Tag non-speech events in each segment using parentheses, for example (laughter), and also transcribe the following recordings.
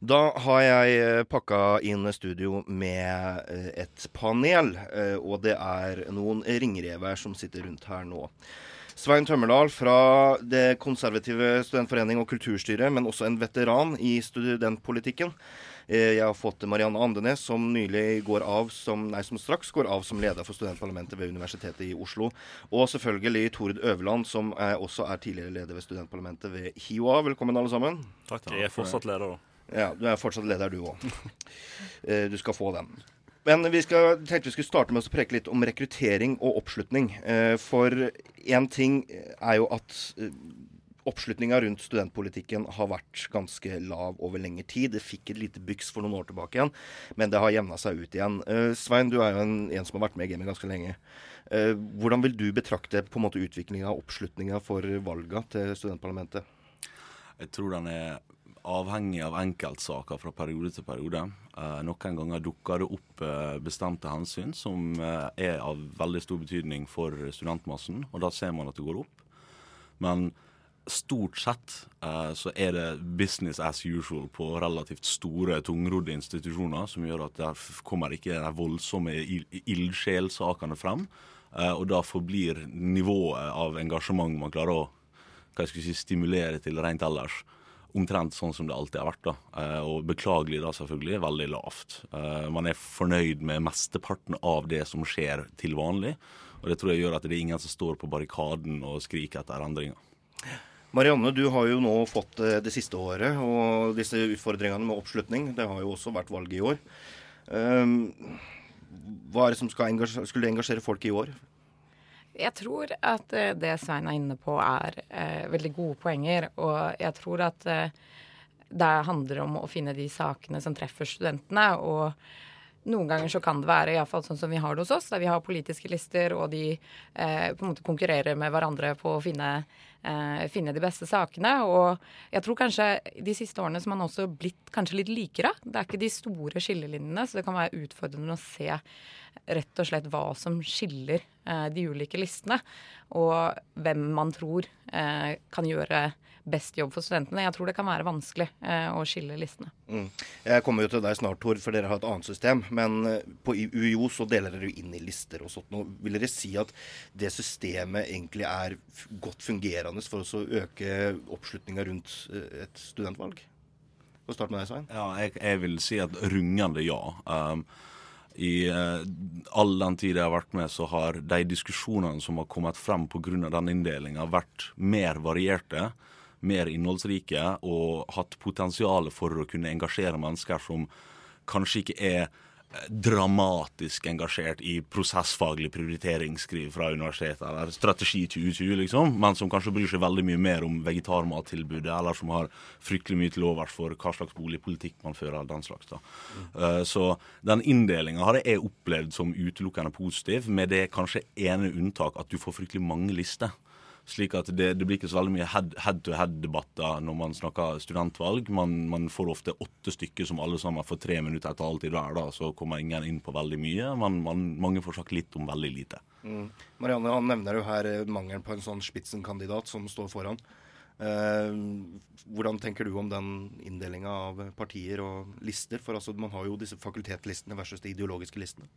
Da har jeg pakka inn studio med et panel, og det er noen ringrever som sitter rundt her nå. Svein Tømmerdal fra Det konservative studentforening og kulturstyret, men også en veteran i studentpolitikken. Eh, jeg har fått Marianne Andenes, som nylig går av som, nei, som straks går av som leder for studentparlamentet ved Universitetet i Oslo. Og selvfølgelig Tord Øverland, som er, også er tidligere leder ved studentparlamentet ved HiOA. Velkommen, alle sammen. Takk. Jeg er fortsatt leder, da. Ja, du er fortsatt leder, du òg. (laughs) Eh, du skal få den. Men vi skal, tenkte vi skulle starte med å preke litt om rekruttering og oppslutning. Eh, for én ting er jo at eh, oppslutninga rundt studentpolitikken har vært ganske lav over lengre tid. Det fikk et lite byks for noen år tilbake igjen, men det har jevna seg ut igjen. Svein, du er jo en, en, som har vært med i gamet ganske lenge. Hvordan vil du betrakte på en måte utviklinga av oppslutninga for valga til studentparlamentet? Jeg tror den er avhengig av enkeltsaker fra periode til periode. Eh, noen ganger dukker det opp eh, bestemte hensyn som eh, er av veldig stor betydning for studentmassen, og da ser man at det går opp. Men stort sett eh, så er det business as usual på relativt store, tungrodde institusjoner, som gjør at der kommer ikke de voldsomme ildsjelsakene frem. Eh, og da forblir nivået av engasjement man klarer å hva jeg si, stimulere til rent ellers, omtrent sånn som det alltid har vært. da, eh, Og beklagelig da selvfølgelig, veldig lavt. Eh, man er fornøyd med mesteparten av det som skjer til vanlig. Og det tror jeg gjør at det er ingen som står på barrikaden og skriker etter endringer. Marianne, du har jo nå fått eh, det siste året og disse utfordringene med oppslutning. Det har jo også vært valg i år. Um, hva er det som engasjere, skulle engasjere folk i år? Jeg tror at eh, det Svein er inne på, er eh, veldig gode poenger. Og jeg tror at eh, det handler om å finne de sakene som treffer studentene. Og noen ganger så kan det være iallfall sånn som vi har det hos oss, der vi har politiske lister, og de eh, på en måte konkurrerer med hverandre på å finne, eh, finne, de beste sakene. Og jeg tror kanskje de siste årene som man også blitt kanskje litt likere. Det er ikke de store skillelinjene, så det kan være utfordrende å se rett og slett hva som skiller de ulike listene, og hvem man tror eh, kan gjøre best jobb for studentene. Jeg tror det kan være vanskelig eh, å skille listene. Mm. Jeg kommer jo til deg snart, Tor, for dere har et annet system. Men eh, på UiO så deler dere jo inn i lister og sånt. Nå vil dere si at det systemet egentlig er godt fungerende for å øke oppslutninga rundt eh, et studentvalg? Få starte med deg, Svein. Ja, jeg, jeg, vil si at rungende ja. Um, i eh, all den tid jeg har vært med, så har de diskusjonene som har kommet frem pga. den inndelinga, vært mer varierte, mer innholdsrike og hatt potensial for å kunne engasjere mennesker som kanskje ikke er dramatisk engasjert i prosessfaglig prioriteringsskriv fra universitetet, eller Strategi 2020, liksom, men som kanskje bryr seg veldig mye mer om vegetarmattilbudet, eller som har fryktelig mye til overs for hva slags boligpolitikk man fører. eller den slags da. Mm. Uh, så den inndelinga har jeg opplevd som utelukkende positiv, med det kanskje ene unntak at du får fryktelig mange lister. Slik at det, det, blir ikke så veldig mye head-to-head-debatter når man snakker studentvalg. Man, man, får ofte åtte stykker som alle sammen får tre minutter etter halvtid hver. da, Så kommer ingen inn på veldig mye. Men man, mange får sagt litt om veldig lite. Mm. Marianne han nevner jo her eh, mangelen på en sånn spitsenkandidat som står foran. Eh, hvordan tenker du om den inndelinga av partier og lister? For altså, man har jo disse fakultetlistene versus de ideologiske listene.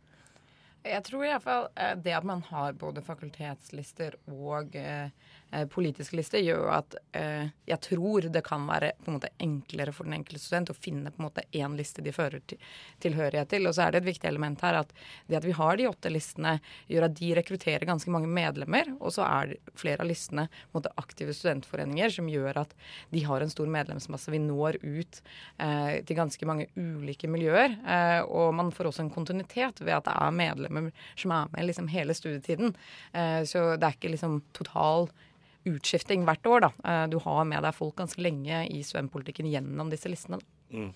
Jeg tror iallfall eh, det at man har både fakultetslister og eh, Eh, politiske lister, gjør at eh, jeg tror det kan være på en måte enklere for den enkelte student å finne på en måte én liste de fører til, tilhørighet til. Og så er det et viktig element her at det at vi har de åtte listene, gjør at de rekrutterer ganske mange medlemmer. Og så er flere av listene på en måte aktive studentforeninger som gjør at de har en stor medlemsmasse. Vi når ut eh, til ganske mange ulike miljøer. Eh, og man får også en kontinuitet ved at det er medlemmer som er med liksom hele studietiden. Eh, så det er ikke liksom total utskifting hvert år. da. Eh, du har med deg folk ganske lenge i svømmepolitikken gjennom disse listene. Mm.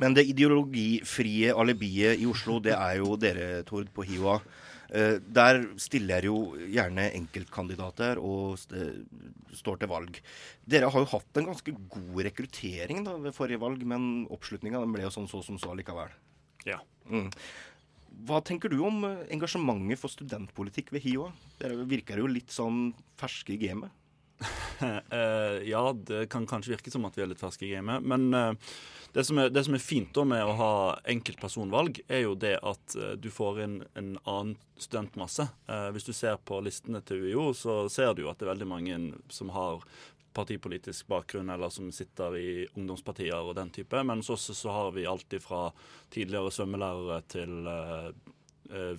Men det ideologifrie alibiet i Oslo, det er jo dere, Tord, på HiOA. Uh, der stiller jo gjerne enkeltkandidater og st står til valg. Dere har jo hatt en ganske god rekruttering da, ved forrige valg, men oppslutninga ble jo sånn så som så likevel. Ja. Mm. Hva tenker du om engasjementet for studentpolitikk ved HiOA? Dere virker jo litt sånn ferske i gamet. (laughs) Eh, ja, det kan kanskje virke som at vi er litt ferske i gamet. Men eh, det, som er, det, som er, fint da med å ha enkeltpersonvalg, er jo det at eh, du får inn en annen studentmasse. hvis du ser på listene til UiO, så ser du jo at det er veldig mange som har partipolitisk bakgrunn, eller som sitter i ungdomspartier og den type. Men hos oss så har vi alltid fra tidligere svømmelærere til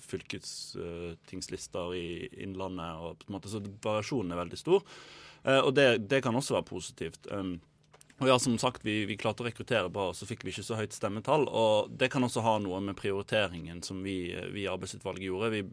fylkestingslister i Innlandet. og på en måte, Så variasjonen er veldig stor. Eh, og det, det kan også være positivt. Um, og ja, som sagt, vi, vi, klarte å rekruttere bra, og så fikk vi ikke så høyt stemmetall. Og det kan også ha noe med prioriteringen som vi, i arbeidsutvalget gjorde. Vi,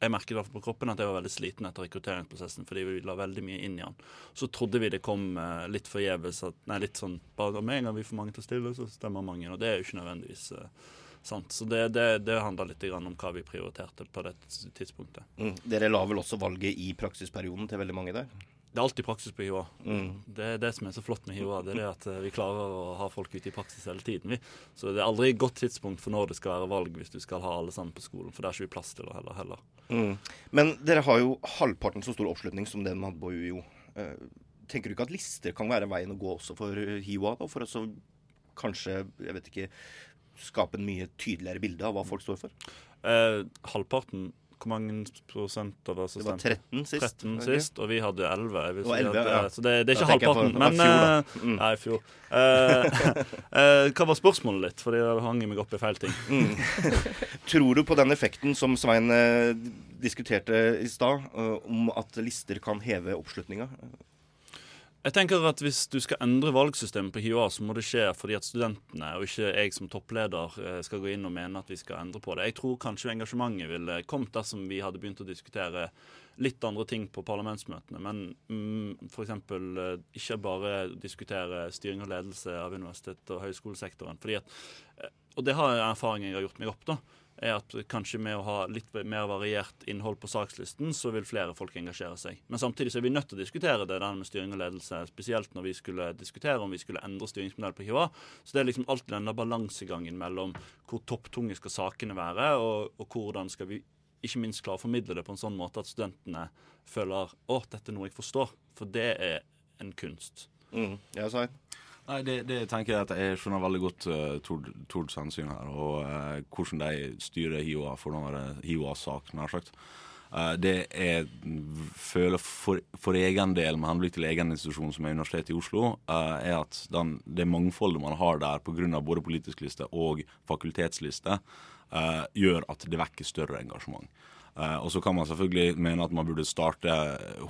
jeg merket i hvert fall på kroppen at jeg var veldig sliten etter rekrutteringsprosessen fordi vi la veldig mye inn i den. Så trodde vi det kom uh, litt forgjeves. Nei, litt sånn bare med en gang vi får mange til å stille, så stemmer mange. Og det er jo ikke nødvendigvis uh, Sant? Så det, det, det handler litt om hva vi prioriterte på det tidspunktet. Mm. Dere la vel også valget i praksisperioden til veldig mange der? Det er alltid praksis på HiOA. Mm. Det er det som er så flott med HiOA. Det er det at eh, vi klarer å ha folk ute i praksis hele tiden. Vi. Så det er aldri et godt tidspunkt for når det skal være valg hvis du skal ha alle sammen på skolen. For det er ikke vi plass til det heller. heller. Mm. Men dere har jo halvparten så stor oppslutning som det man hadde på UiO. Eh, tenker du ikke at lister kan være veien å gå også for HiOA? Da, for å kanskje, jeg vet ikke, skape en mye tydeligere bilde av hva folk står for? Eh, halvparten hvor mange prosent av oss Det var 13 sist. 13 sist og vi hadde 11. Og 11 ja. Så det, det er ikke halvparten. Men fjor, uh, mm. Nei, fjor. Uh, uh, (laughs) hva var spørsmålet litt? Fordi jeg hang meg opp i feil ting. Mm. (laughs) Tror du på den effekten som Svein diskuterte i stad, om at lister kan heve oppslutninga? Jeg tenker at Hvis du skal endre valgsystemet på HiOA, så må det skje fordi at studentene, og ikke jeg som toppleder, eh, skal gå inn og mene at vi skal endre på det. Jeg tror kanskje engasjementet ville kommet dersom vi hadde begynt å diskutere litt andre ting på parlamentsmøtene. Men mm, f.eks. Eh, ikke bare diskutere styring og ledelse av universitet og høyskolesektoren. Fordi at, eh, og det har erfaring jeg har gjort meg opp. da, er at kanskje med å ha litt mer variert innhold på sakslisten, så vil flere folk engasjere seg. Men samtidig så er vi nødt til å diskutere det der med styring og ledelse, spesielt når vi skulle diskutere om vi skulle endre styringsmodell på HiVA. Så det er liksom alltid denne balansegangen mellom hvor topptunge skal sakene være, og, og hvordan skal vi ikke minst klare å formidle det på en sånn måte at studentene føler å, dette er noe jeg forstår. For det er en kunst. Mm. Svein? Nei, det, det, tenker jeg at jeg skjønner veldig godt uh, Tord, Tords hensyn her, og uh, hvordan de styrer HiOA for å være HiOA-sak, nær sagt. Uh, det jeg føler for, for, egen del, med henblikk til egen institusjon som er Universitetet i Oslo, uh, er at den, det mangfoldet man har der pga. både politisk liste og fakultetsliste, gjør at det vekker større engasjement. Uh, og så kan man selvfølgelig mene at man burde starte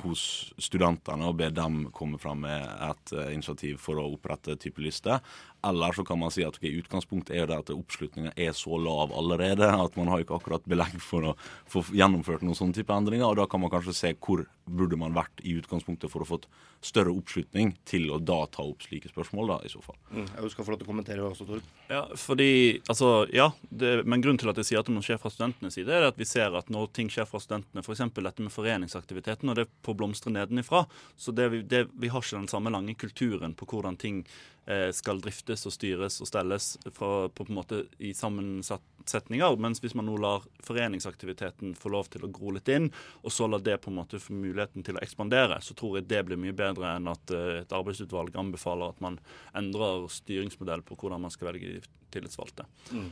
hos studentene og be dem komme fram med et uh, initiativ for å opprette type liste. Eller så kan man si at okay, utgangspunktet er det at oppslutninga er så lav allerede at man har ikke akkurat belegg for å få gjennomført noen sånne type endringer. Og da kan man kanskje se hvor burde man vært i utgangspunktet for å få større oppslutning til å da ta opp slike spørsmål, da, i så fall. Mm, jeg skal få lov til å kommentere også, Tord. Ja, fordi, altså, ja, det, men grunnen til at jeg sier at det må skje fra studentenes side, er at vi ser at når ting skjer fra studentene, f.eks. dette med foreningsaktiviteten, og det får blomstre nedenifra, så det, det, vi har ikke den samme lange kulturen på hvordan ting Eh, skal driftes og styres og stelles fra, på, på en måte i sammensetninger. Mens hvis man nå lar foreningsaktiviteten få lov til å gro litt inn, og så lar det på en måte få muligheten til å ekspandere, så tror jeg det blir mye bedre enn at uh, et arbeidsutvalg anbefaler at man endrer styringsmodell på hvordan man skal velge tillitsvalgte. Mm.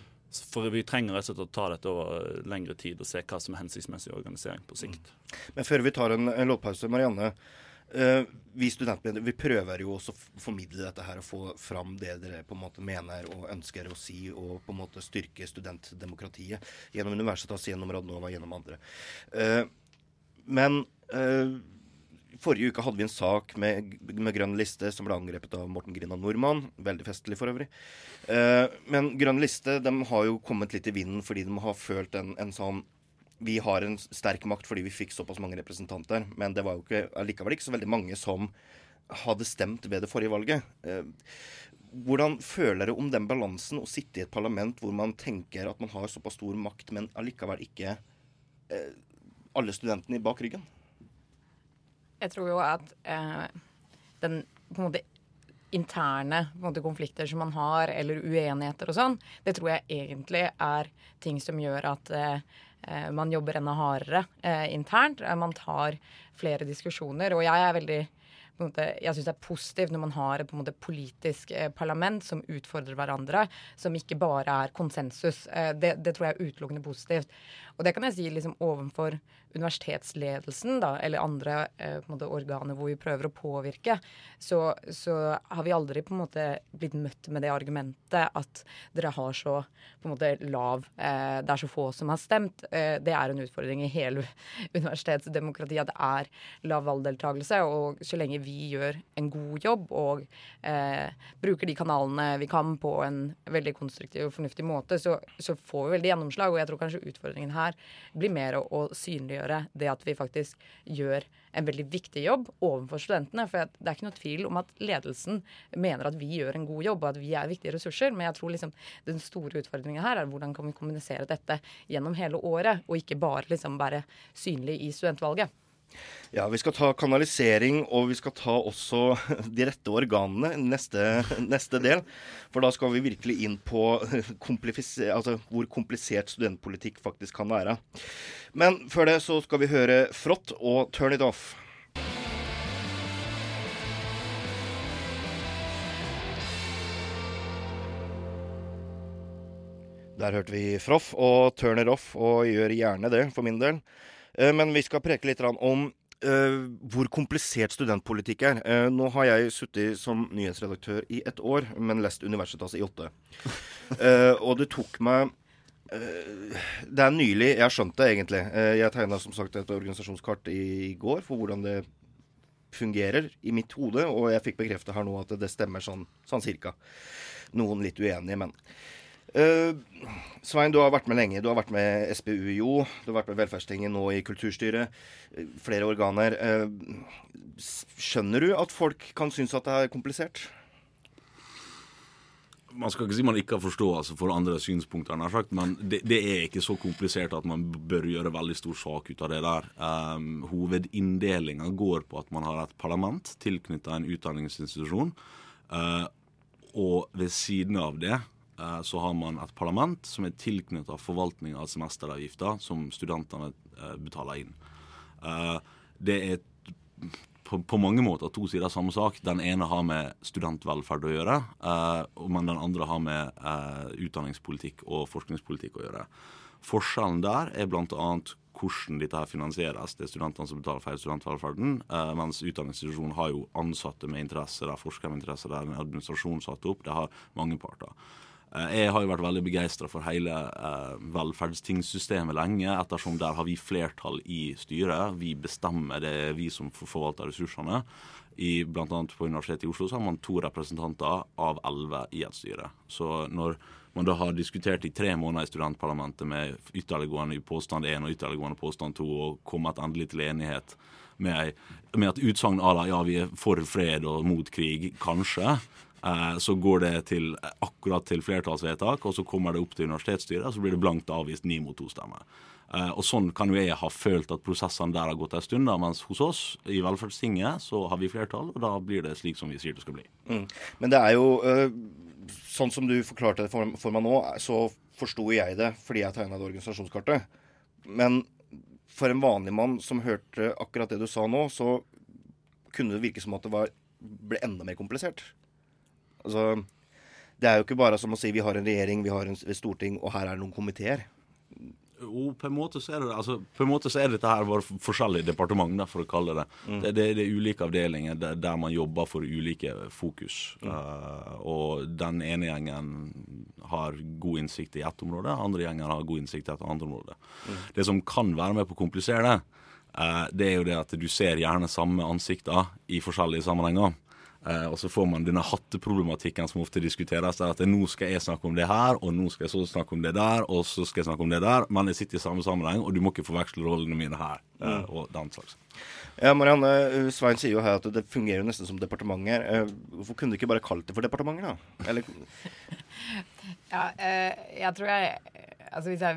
For vi trenger rett og slett å ta dette over lengre tid og se hva som er hensiktsmessig organisering på sikt. Mm. Men før vi tar en, en låtpause, Marianne. Uh, vi studentmedier vi prøver jo også å formidle dette her og få fram det dere på en måte mener og ønsker å si, og på en måte styrke studentdemokratiet gjennom Universitas, gjennom Radnova, gjennom andre. Uh, men uh, Forrige uke hadde vi en sak med, med, Grønn liste som ble angrepet av Morten Grina Nordmann. Veldig festlig for øvrig. men Grønn liste de har jo kommet litt i vinden fordi de har følt en, en sånn vi har en sterk makt fordi vi fikk såpass mange representanter. Men det var jo ikke, allikevel ikke så veldig mange som hadde stemt ved det forrige valget. Eh, hvordan føler dere om den balansen å sitte i et parlament hvor man tenker at man har såpass stor makt, men allikevel ikke eh, alle studentene bak ryggen? Jeg tror jo at eh, den på en måte interne måte, konflikter som man har, eller uenigheter og sånn, det tror jeg egentlig er ting som gjør at Eh, man jobber enda hardere eh, internt. Eh, man tar flere diskusjoner. Og jeg er veldig måte, jeg syns det er positivt når man har et måte, politisk eh, parlament som utfordrer hverandre, som ikke bare er konsensus. Eh, det, det, tror jeg er utelukkende positivt. Og det kan jeg si liksom overfor universitetsledelsen, da, eller andre eh, måte, organer hvor vi prøver å påvirke, så, så, har vi aldri på en måte blitt møtt med det argumentet at dere har så på en måte lav eh, Det er så få som har stemt. Eh, det er en utfordring i hele (laughs) universitetsdemokratiet at det er lav valgdeltakelse. Og så lenge vi gjør en god jobb og eh, bruker de kanalene vi kan på en veldig konstruktiv og fornuftig måte, så, så får vi veldig gjennomslag. Og jeg tror kanskje utfordringen her blir mer å, å synliggjøre det at vi faktisk gjør en veldig viktig jobb overfor studentene. For det er ikke noe tvil om at ledelsen mener at vi gjør en god jobb, og at vi er viktige ressurser. Men jeg tror liksom den store utfordringen her er hvordan kan vi kommunisere dette gjennom hele året, og ikke bare liksom være synlig i studentvalget. Ja, vi skal ta kanalisering, og vi skal ta også (laughs) de rette organene neste, neste del. For da skal vi virkelig inn på (laughs) altså, hvor komplisert studentpolitikk faktisk kan være. Men før det så skal vi høre Frott og Turn It Off. Der hørte vi Froff og Turn It Off, og gjør gjerne det for min del. Eh, men vi skal preke litt om Uh, hvor komplisert studentpolitikk er. Uh, nå har jeg sittet som nyhetsredaktør i ett år, men lest Universitas i åtte. Uh, (laughs) og det tok meg Det er nylig jeg har skjønt det, egentlig. jeg tegna som sagt et organisasjonskart i, i, går for hvordan det fungerer i mitt hode, og jeg fikk bekreftet her nå at det stemmer sånn, sånn cirka. Noen litt uenige, men. Uh, Svein, du har vært med lenge. Du har vært med SPUIO, du har vært med Velferdstinget, nå i kulturstyret. Uh, flere organer. Uh, skjønner du at folk kan synes at det er komplisert? Man skal ikke si man ikke har forståelse for andre synspunkter, sagt, men det, det, er ikke så komplisert at man bør gjøre veldig stor sak ut av det der. Um, Hovedinndelinga går på at man har et parlament tilknyttet en utdanningsinstitusjon, og ved siden av det Eh, så har man et parlament som er tilknyttet forvaltning av semesteravgifter som studentene eh, betaler inn. Eh, det er på, mange måter to sider av samme sak. Den ene har med studentvelferd å gjøre, men den andre har med utdanningspolitikk og forskningspolitikk å gjøre. Forskjellen der er bl.a. hvordan dette her finansieres. Det er studentene som betaler feil studentvelferden, mens utdanningsinstitusjonen har jo ansatte med interesse, det er forskere med interesse, det er en administrasjon satt opp, det har mange parter. Eh, jeg har jo vært veldig begeistra for hele eh, velferdstingsystemet lenge, ettersom der har vi flertall i styret. Vi bestemmer, det er vi som forvalter ressursene. I, blant annet på Universitetet i Oslo så har man to representanter av elleve i et styre. Så når man da har diskutert i tre måneder i studentparlamentet med ytterliggående påstand 1 og ytterliggående påstand 2 og kommet endelig til enighet med, med et utsagn à la ja, vi er for fred og mot krig, kanskje, så går det til, akkurat til flertallsvedtak, og så kommer det opp til universitetsstyret, og så blir det blankt avvist ni mot to stemmer. Eh, og Sånn kan jo jeg ha følt at prosessene der har gått en stund, mens hos oss i Velferdstinget så har vi flertall, og da blir det slik som vi sier det skal bli. Mm. Men det er jo sånn som du forklarte det for meg nå, så forsto jeg det fordi jeg tegna det organisasjonskartet. Men for en vanlig mann som hørte akkurat det du sa nå, så kunne det virke som at det var, ble enda mer komplisert. Altså, det er jo ikke bare som å si vi har en regjering, vi har en storting, og her er det noen komiteer. Jo, på en måte så er det altså, på en måte så er dette her våre forskjellige departementer, for å kalle det mm. det. Det, det er ulike avdelinger der, der, man jobber for ulike fokus. Mm. Uh, og den ene gjengen har god innsikt i ett område, andre gjengen har god innsikt i et annet område. Mm. Det som kan være med på å komplisere det, uh, det er jo det at du ser gjerne samme ansikter i forskjellige sammenhenger. Uh, og så får man denne hatteproblematikken som ofte diskuteres. Der at nå skal jeg snakke om det her, og nå skal jeg så snakke om det der, og så skal jeg snakke om det der. Men jeg sitter i samme sammenheng, og du må ikke forveksle rollene mine her. Uh, og den slags. Ja, Marianne, eh, Svein sier jo her at det fungerer nesten som departementer. Hvorfor kunne du ikke bare kalt det for departementer, da? Eller? (laughs) ja, jeg tror jeg Altså hvis jeg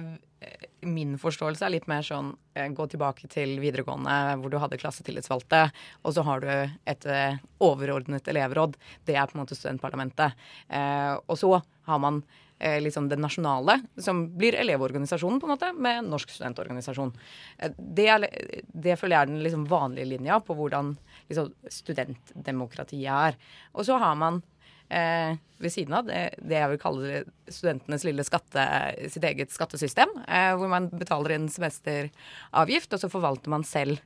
min forståelse er litt mer sånn eh, gå tilbake til videregående hvor du hadde klassetillitsvalgte, og så har du et eh, overordnet elevråd. Det er på en måte studentparlamentet. Eh, og så har man liksom det nasjonale, som blir Elevorganisasjonen, på en måte, med Norsk studentorganisasjon. Det, er, det føler jeg er den liksom vanlige linja på hvordan liksom, studentdemokratiet er. Og så har man eh, ved siden av det, det, jeg vil kalle studentenes lille skatte, sitt eget skattesystem, eh, hvor man betaler inn semesteravgift, og så forvalter man selv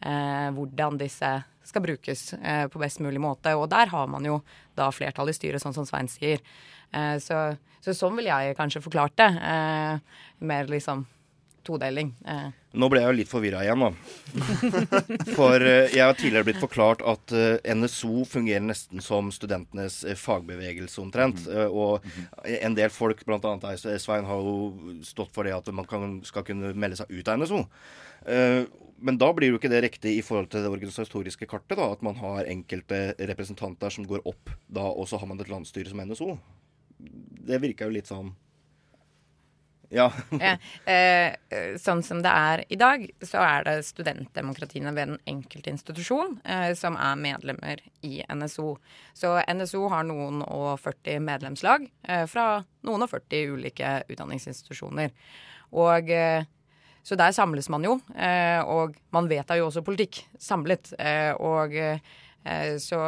eh, hvordan disse skal brukes eh, på best mulig måte. Og der har man jo da flertall i styret, sånn som Svein sier. Eh, så, så, sånn vil jeg kanskje forklart det. Eh, mer liksom todeling. Eh. Nå ble jeg jo litt forvirra igjen, da. (laughs) For uh, jeg har tidligere blitt forklart at uh, NSO fungerer nesten som studentenes uh, fagbevegelse omtrent. Mhm. og en del folk, bl.a. deg, Svein, har jo stått for det at man kan, skal kunne melde seg ut av NSO. men da blir jo ikke det riktig i forhold til det organisatoriske kartet, da, at man har enkelte representanter som går opp da, og så har man et landsstyre som NSO. Det virka jo litt sånn ja. (laughs) eh, sånn som det er i dag, så er det studentdemokratiene ved den enkelte institusjon eh, som er medlemmer i NSO. Så NSO har noen og 40 medlemslag eh, fra noen og 40 ulike utdanningsinstitusjoner. Og eh, så der samles man jo, eh, og man vedtar jo også politikk samlet. Eh, og så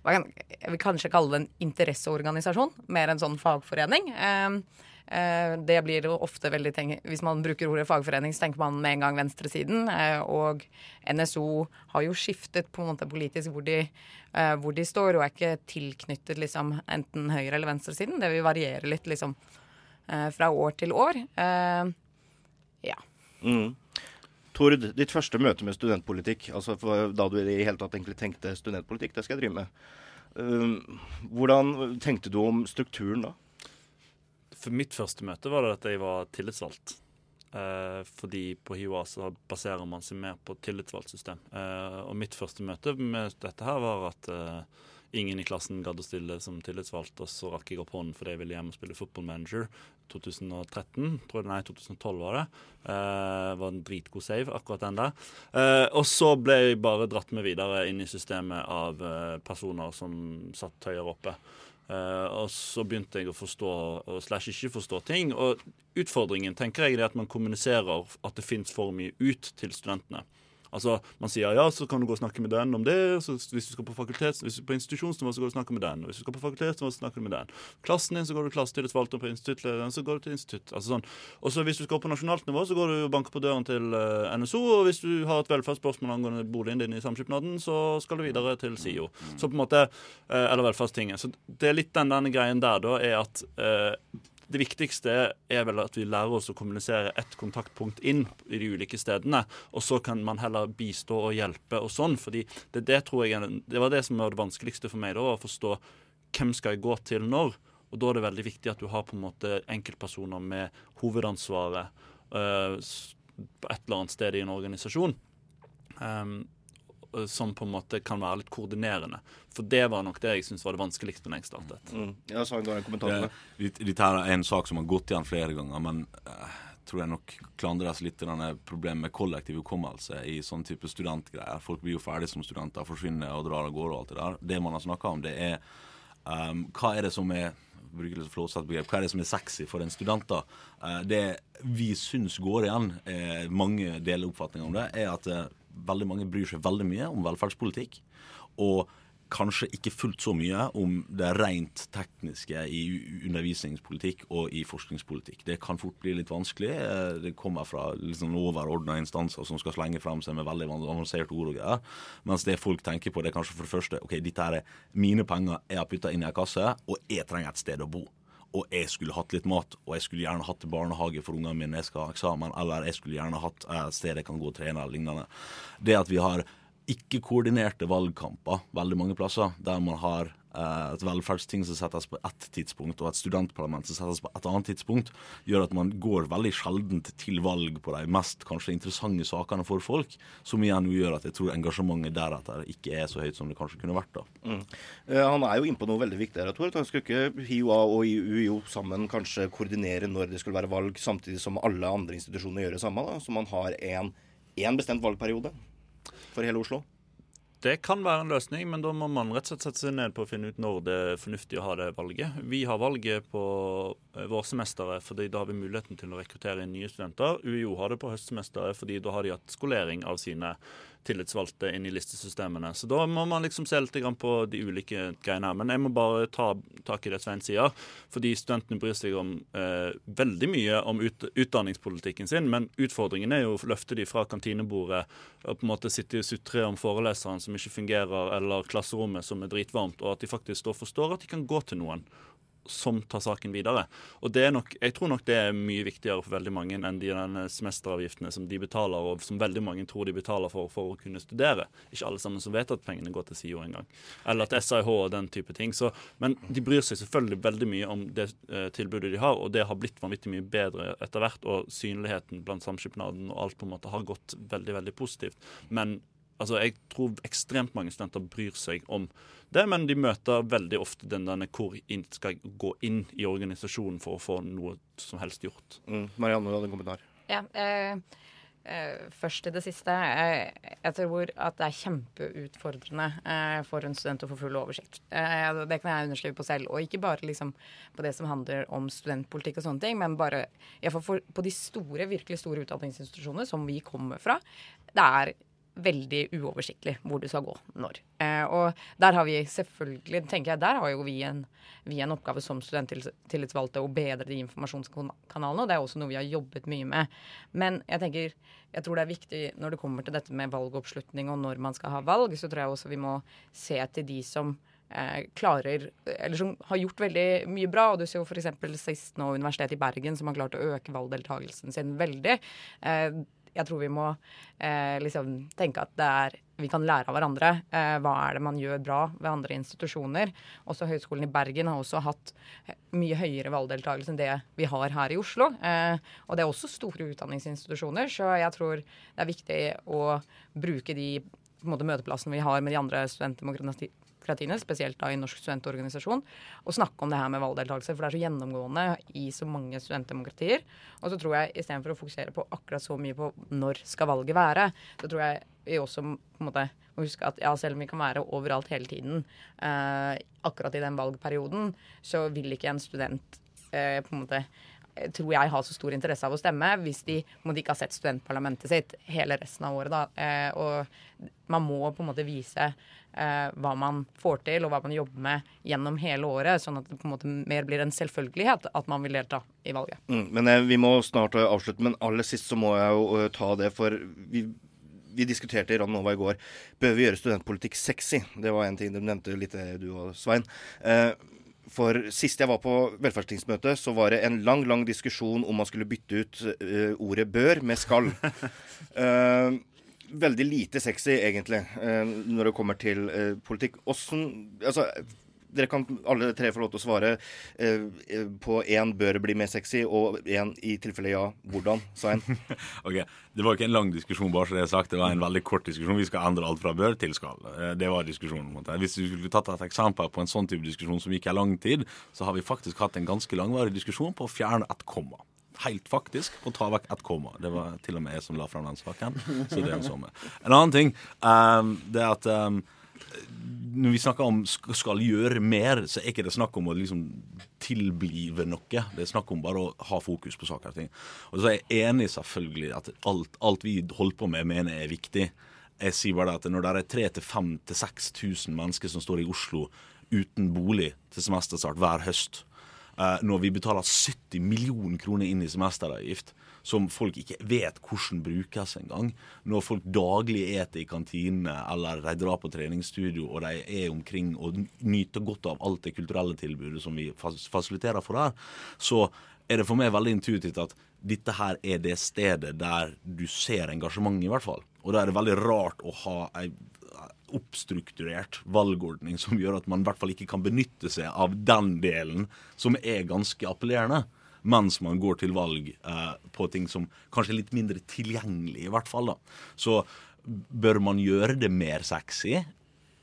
jeg vil kanskje kalle det en interesseorganisasjon, mer enn sånn fagforening. Eh, Eh, det blir jo ofte veldig Hvis man bruker ordet fagforening, så tenker man med en gang venstresiden. Eh, og NSO har jo skiftet på en måte politisk hvor de, eh, hvor de står, og er ikke tilknyttet liksom enten høyre- eller venstresiden. Det vil variere litt liksom fra år til år. Ja. Mm. Tord, ditt første møte med studentpolitikk, altså da du i det hele tatt egentlig tenkte studentpolitikk, det skal jeg drive med. Hvordan tenkte du om strukturen da? For mitt første møte var det at jeg var tillitsvalgt. Eh, fordi på HiOA så baserer man seg mer på tillitsvalgt system. Eh, og mitt første møte med dette her var at eh, ingen i klassen gadd å stille som tillitsvalgt, og så rakk jeg opp hånden fordi jeg ville hjem og spille football manager. 2013, tror nei 2012 var det. Eh, var en dritgod save, akkurat den der. Eh, og så ble jeg bare dratt med videre inn i systemet av eh, personer som satt høyere oppe. Uh, og så begynte jeg å forstå og slash ikke forstå ting. Og utfordringen tenker jeg er at man kommuniserer at det fins for mye ut til studentene. Altså, Man sier ja, så kan du gå og snakke med den om det. Så hvis du skal på fakultet, hvis du på institusjonsnivå, så går du og snakker med den. Og hvis du skal på fakultetsnivå, så snakker du med den. Klassen din, så går du klassetillitsvalgt, og på instituttlederen, så går du til institutt. Altså sånn. Og så hvis du skal på nasjonalt nivå, så går du og banker på døren til uh, eh, NSO. Og hvis du har et velferdsspørsmål angående boligen din i samskipnaden, så skal du videre til SIO. Så på en måte, uh, Eller velferdstinget. Så det er litt den denne greien der, da, er at uh, det viktigste er vel at vi lærer oss å kommunisere ett kontaktpunkt inn i de ulike stedene. Og så kan man heller bistå og hjelpe og sånn. fordi det, det jeg det var det som var det vanskeligste for meg, da, å forstå hvem skal jeg gå til når. Og da er det veldig viktig at du har på en måte enkeltpersoner med hovedansvaret uh, på et eller annet sted i en organisasjon. Um, som på en måte kan være litt koordinerende. For det var nok det jeg syntes var det vanskeligste når jeg startet. Mm. Ja, så en jeg det, Dette er en sak som har gått igjen flere ganger, men uh, tror jeg nok klandres litt denne problemet med kollektiv hukommelse i sånn type studentgreier. Folk blir jo ferdig som studenter, forsvinner og drar av gårde og alt det der. Det man har snakka om, det er um, hva er det som er bruker litt begrep, Hva er det som er sexy for en student? da? Uh, det vi syns går igjen, eh, mange deler oppfatninger om det, er at uh, veldig mange bryr seg veldig mye om velferdspolitikk. Og kanskje ikke fullt så mye om det rent tekniske i undervisningspolitikk og i forskningspolitikk. Det kan fort bli litt vanskelig. Eh, det kommer fra liksom overordna instanser som skal slenge frem seg med veldig avanserte ord og greier. Mens det folk tenker på, det er kanskje for det første OK, dette er mine penger jeg har putta inn i en kasse, og jeg trenger et sted å bo og jeg skulle hatt litt mat, og jeg skulle gjerne hatt barnehage for ungene mine jeg skal ha eksamen, eller jeg skulle gjerne hatt et eh, sted jeg kan gå og trene, eller lignende. Det at vi har ikke-koordinerte valgkamper veldig mange plasser, der man har et velferdsting som settes på ett tidspunkt, og et studentparlament som settes på et annet tidspunkt, gjør at man går veldig sjeldent til valg på de mest kanskje interessante sakene for folk, som igjen gjør at jeg tror engasjementet deretter ikke er så høyt som det kanskje kunne vært. da. Mm. Uh, han er jo inne på noe veldig viktig her, Tor. Han skulle ikke HiOA og UiO sammen kanskje koordinere når det skulle være valg, samtidig som alle andre institusjoner gjør det samme? da, Så man har én bestemt valgperiode for hele Oslo? Det kan være en løsning, men da må man rett og slett sette seg ned på å finne ut når det er fornuftig å ha det valget. Vi har valget på eh, vårsemesteret fordi da har vi muligheten til å rekruttere inn nye studenter. UiO har det på høstsemesteret fordi da har de hatt skolering av sine tillitsvalgte inn i listesystemene. Så da må man liksom se litt på de ulike greiene her. Men jeg må bare ta tak i det Svein sier, fordi studentene bryr seg om eh, veldig mye om ut, utdanningspolitikken sin, men utfordringen er jo å løfte de fra kantinebordet og på en måte sitte og sutre om foreleseren som ikke fungerer, eller klasserommet som er dritvarmt, og at de faktisk forstår at de kan gå til noen som tar saken videre. Og det er nok, Jeg tror nok det er mye viktigere for veldig mange enn de semesteravgiftene som de betaler, og som veldig mange tror de betaler for for å kunne studere. Ikke alle sammen som vet at pengene går til SIO engang. Eller til SIH og den type ting. Så, men de bryr seg selvfølgelig veldig mye om det eh, tilbudet de har, og det har blitt vanvittig mye bedre etter hvert. Og synligheten blant samskipnaden og alt på en måte har gått veldig, veldig positivt. Men Altså, Jeg tror ekstremt mange studenter bryr seg om det, men de møter veldig ofte den der hvor inn skal jeg gå inn i organisasjonen for å få noe som helst gjort. Mm. Marianne, du hadde en kommentar. Ja, eh, eh, først til det siste. Eh, jeg tror at det er kjempeutfordrende eh, for en student å få full oversikt. Eh, det kan jeg underskrive på selv. Og ikke bare liksom, på det som handler om studentpolitikk og sånne ting, men bare for, på de store, virkelig store utdanningsinstitusjonene som vi kommer fra. Det er veldig uoversiktlig hvor du skal gå når. Eh, og der har vi selvfølgelig, tenker jeg, der har jo vi en, vi en oppgave som studenttillitsvalgte å bedre de informasjonskanalene, og det er også noe vi har jobbet mye med. Men jeg tenker, jeg tror det er viktig når det kommer til dette med valgoppslutning og når man skal ha valg, så tror jeg også vi må se til de som eh, klarer, eller som har gjort veldig mye bra. og Du ser jo f.eks. sist nå Universitetet i Bergen, som har klart å øke valgdeltakelsen sin veldig. Eh, jeg tror vi må eh, liksom tenke at det er, vi kan lære av hverandre. Eh, hva er det man gjør bra ved andre institusjoner? Også Høgskolen i Bergen har også hatt mye høyere valgdeltakelse enn det vi har her i Oslo. Eh, og det er også store utdanningsinstitusjoner, så jeg tror det er viktig å bruke de måte, møteplassene vi har med de andre studentdemokrati demokratiene, spesielt da i Norsk studentorganisasjon, å snakke om det her med valgdeltakelse. For det er så gjennomgående i så mange studentdemokratier. Og så tror jeg istedenfor å fokusere på akkurat så mye på når skal valget være, så tror jeg vi også på en måte må huske at ja, selv om vi kan være overalt hele tiden, eh, akkurat i den valgperioden, så vil ikke en student eh, på en måte tror jeg har så stor interesse av å stemme hvis de de ikke har sett studentparlamentet sitt hele resten av året. Da. Eh, og man må på en måte vise eh, hva man får til og hva man jobber med gjennom hele året, sånn at det på en måte mer blir en selvfølgelighet at man vil delta i valget. Mm, men eh, vi må snart avslutte. Men aller sist så må jeg jo ta det, for vi vi diskuterte i Radionova i går. Bør vi gjøre studentpolitikk sexy? Det var en ting du nevnte litt, du og Svein. Eh, for sist jeg var på velferdstingsmøte, så var det en lang lang diskusjon om man skulle bytte ut uh, ordet 'bør' med 'skal'. Uh, (laughs) veldig lite sexy, egentlig, uh, når det kommer til politikk. Åssen Altså dere kan alle tre få lov til å svare eh, eh på én bør bli mer sexy, og én i tilfelle ja, hvordan? Svein? (laughs) ok, Det var ikke en lang diskusjon, bare så det er sagt. Det var en veldig kort diskusjon. Vi skal endre alt fra bør til skal. Eh, det var diskusjonen. Hvis vi skulle tatt et eksempel på en sånn type diskusjon som gikk i lang tid, så har vi faktisk hatt en ganske langvarig diskusjon på å fjerne et komma helt faktisk å ta vekk ett komma. Det var til og med jeg som la fram den saken. Så det er en sånn. En annen ting um, det er at um, når vi snakker om skal gjøre mer, så er ikke det snakk om å liksom tilblive noe. Det er snakk om bare å ha fokus på saker og ting. Og så er jeg enig selvfølgelig at alt, alt vi holder på med, mener er viktig. Jeg sier bare at når det er 3000-5000-6000 mennesker som står i Oslo uten bolig til semesterstart hver høst, eh, når vi betaler 70 millioner kroner inn i semesteravgift, som folk ikke vet hvordan brukes engang. Når folk daglig eter i kantinene eller de drar på treningsstudio og de er omkring og nyter godt av alt det kulturelle tilbudet som vi fasiliterer for der, så er det for meg veldig intuitivt at dette her er det stedet der du ser engasjement, i hvert fall. Og da er det veldig rart å ha ei oppstrukturert valgordning som gjør at man i hvert fall ikke kan benytte seg av den delen som er ganske appellerende, mens man går til valg eh, på ting som kanskje er litt mindre tilgjengelig, i hvert fall. da. Så bør man gjøre det mer sexy?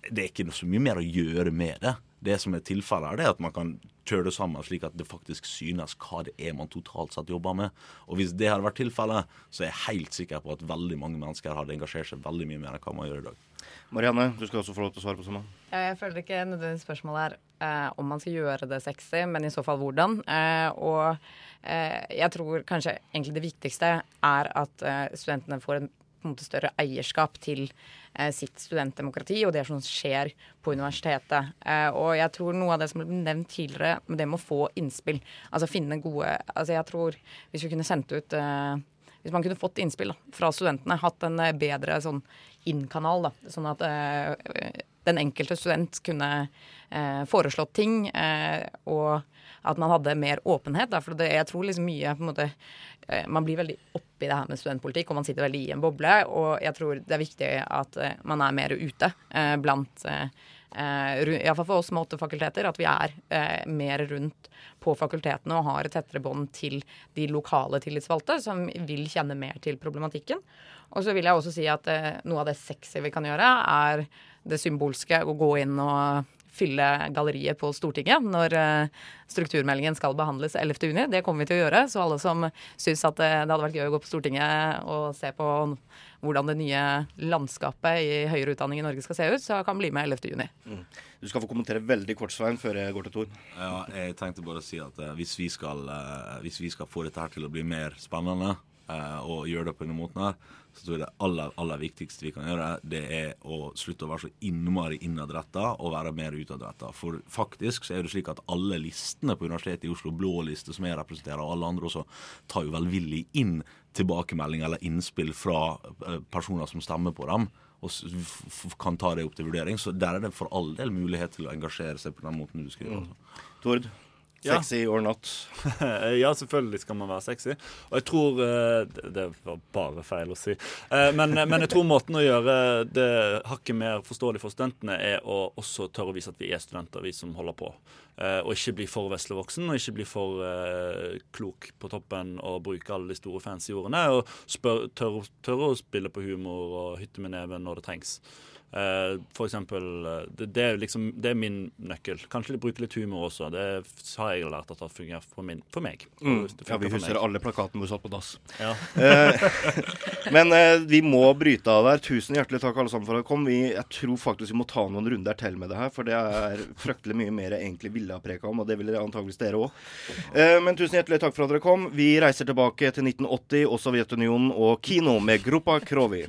Det er ikke så mye mer å gjøre med det. Det som er tilfellet, er at man kan kjøre det sammen slik at det faktisk synes hva det er man totalt sett jobber med. Og hvis det hadde vært tilfellet, så er jeg helt sikker på at veldig mange mennesker hadde engasjert seg veldig mye mer enn hva man gjør i dag. Marianne, du skal også få lov til å svare på samme. Jeg føler ikke nødvendigvis spørsmålet er eh, om man skal gjøre det sexy, men i så fall hvordan. Eh, og eh, jeg tror kanskje egentlig det viktigste er at eh, studentene får en, en måte større eierskap til eh, sitt studentdemokrati og det som skjer på universitetet. Eh, og jeg tror noe av det som ble nevnt tidligere, det med å få innspill, altså finne gode Altså jeg tror hvis vi kunne sendt ut hvis man kunne fått innspill da, fra studentene, hatt en bedre sånn inn-kanal, sånn at eh, den enkelte student kunne eh, foreslått ting, eh, og at man hadde mer åpenhet. Da, for det, jeg tror liksom mye på en måte, Man blir veldig oppi det her med studentpolitikk, og man sitter veldig i en boble. Og jeg tror det er viktig at man er mer ute blant Uh, Iallfall for oss med åtte fakulteter, at vi er uh, mer rundt på fakultetene og har et tettere bånd til de lokale tillitsvalgte, som vil kjenne mer til problematikken. Og så vil jeg også si at uh, noe av det sexy vi kan gjøre, er det symbolske å gå inn og fylle galleriet på Stortinget når strukturmeldingen skal behandles 11.6. Det kommer vi til å gjøre. Så alle som syns at det hadde vært gøy å gå på Stortinget og se på hvordan det nye landskapet i høyere utdanning i Norge skal se ut, så kan bli med 11.6. Mm. Du skal få kommentere veldig kort, Svein, før jeg går til Tor. Ja, jeg tenkte bare å si at uh, hvis, vi skal, hvis, vi skal, få dette her til å bli mer spennende, og gjøre det på denne måten her, så tror jeg det aller, aller viktigste vi kan gjøre, det er å slutte å være så innmari innadretta og være mer utadretta. For faktisk så er det slik at alle listene på Universitetet i Oslo, blå liste som jeg representerer, og alle andre også, tar jo velvillig inn tilbakemelding eller innspill fra personer som stemmer på dem og kan ta det opp til vurdering. Så der er det for all del mulighet til å engasjere seg på den måten du skal gjøre. Mm. Tord? Sexy or not? (laughs) ja, selvfølgelig skal man være sexy. Og jeg tror uh, Det var bare feil å si. Uh, men, men, jeg tror måten å gjøre det hakket mer forståelig for studentene, er å også tørre å vise at vi er studenter, vi som holder på. Og ikke bli for veslevoksen og ikke bli for klok på toppen og bruke alle de store fancy ordene. Og tørre, tørre å spille på humor og hytte med neven når det trengs. Uh, for eksempel, eh, det, det, er liksom, det er min nøkkel. Kanskje de bruker litt humor også. Det har jeg lært at det fungerer for, min, for meg. Mm. Ja, Vi husker alle plakatene hvor vi satt på dass. Ja. uh, (laughs) men vi må bryte av der. Tusen hjertelig takk alle sammen for at dere kom. Vi, jeg tror faktisk vi må ta noen runder til med det her, for det er fryktelig mye mer jeg egentlig ville ha preka om, og det vil antageligvis dere òg. men tusen hjertelig takk for at dere kom. Vi reiser tilbake til 1980 og Sovjetunionen og kino med Gruppa Krovi.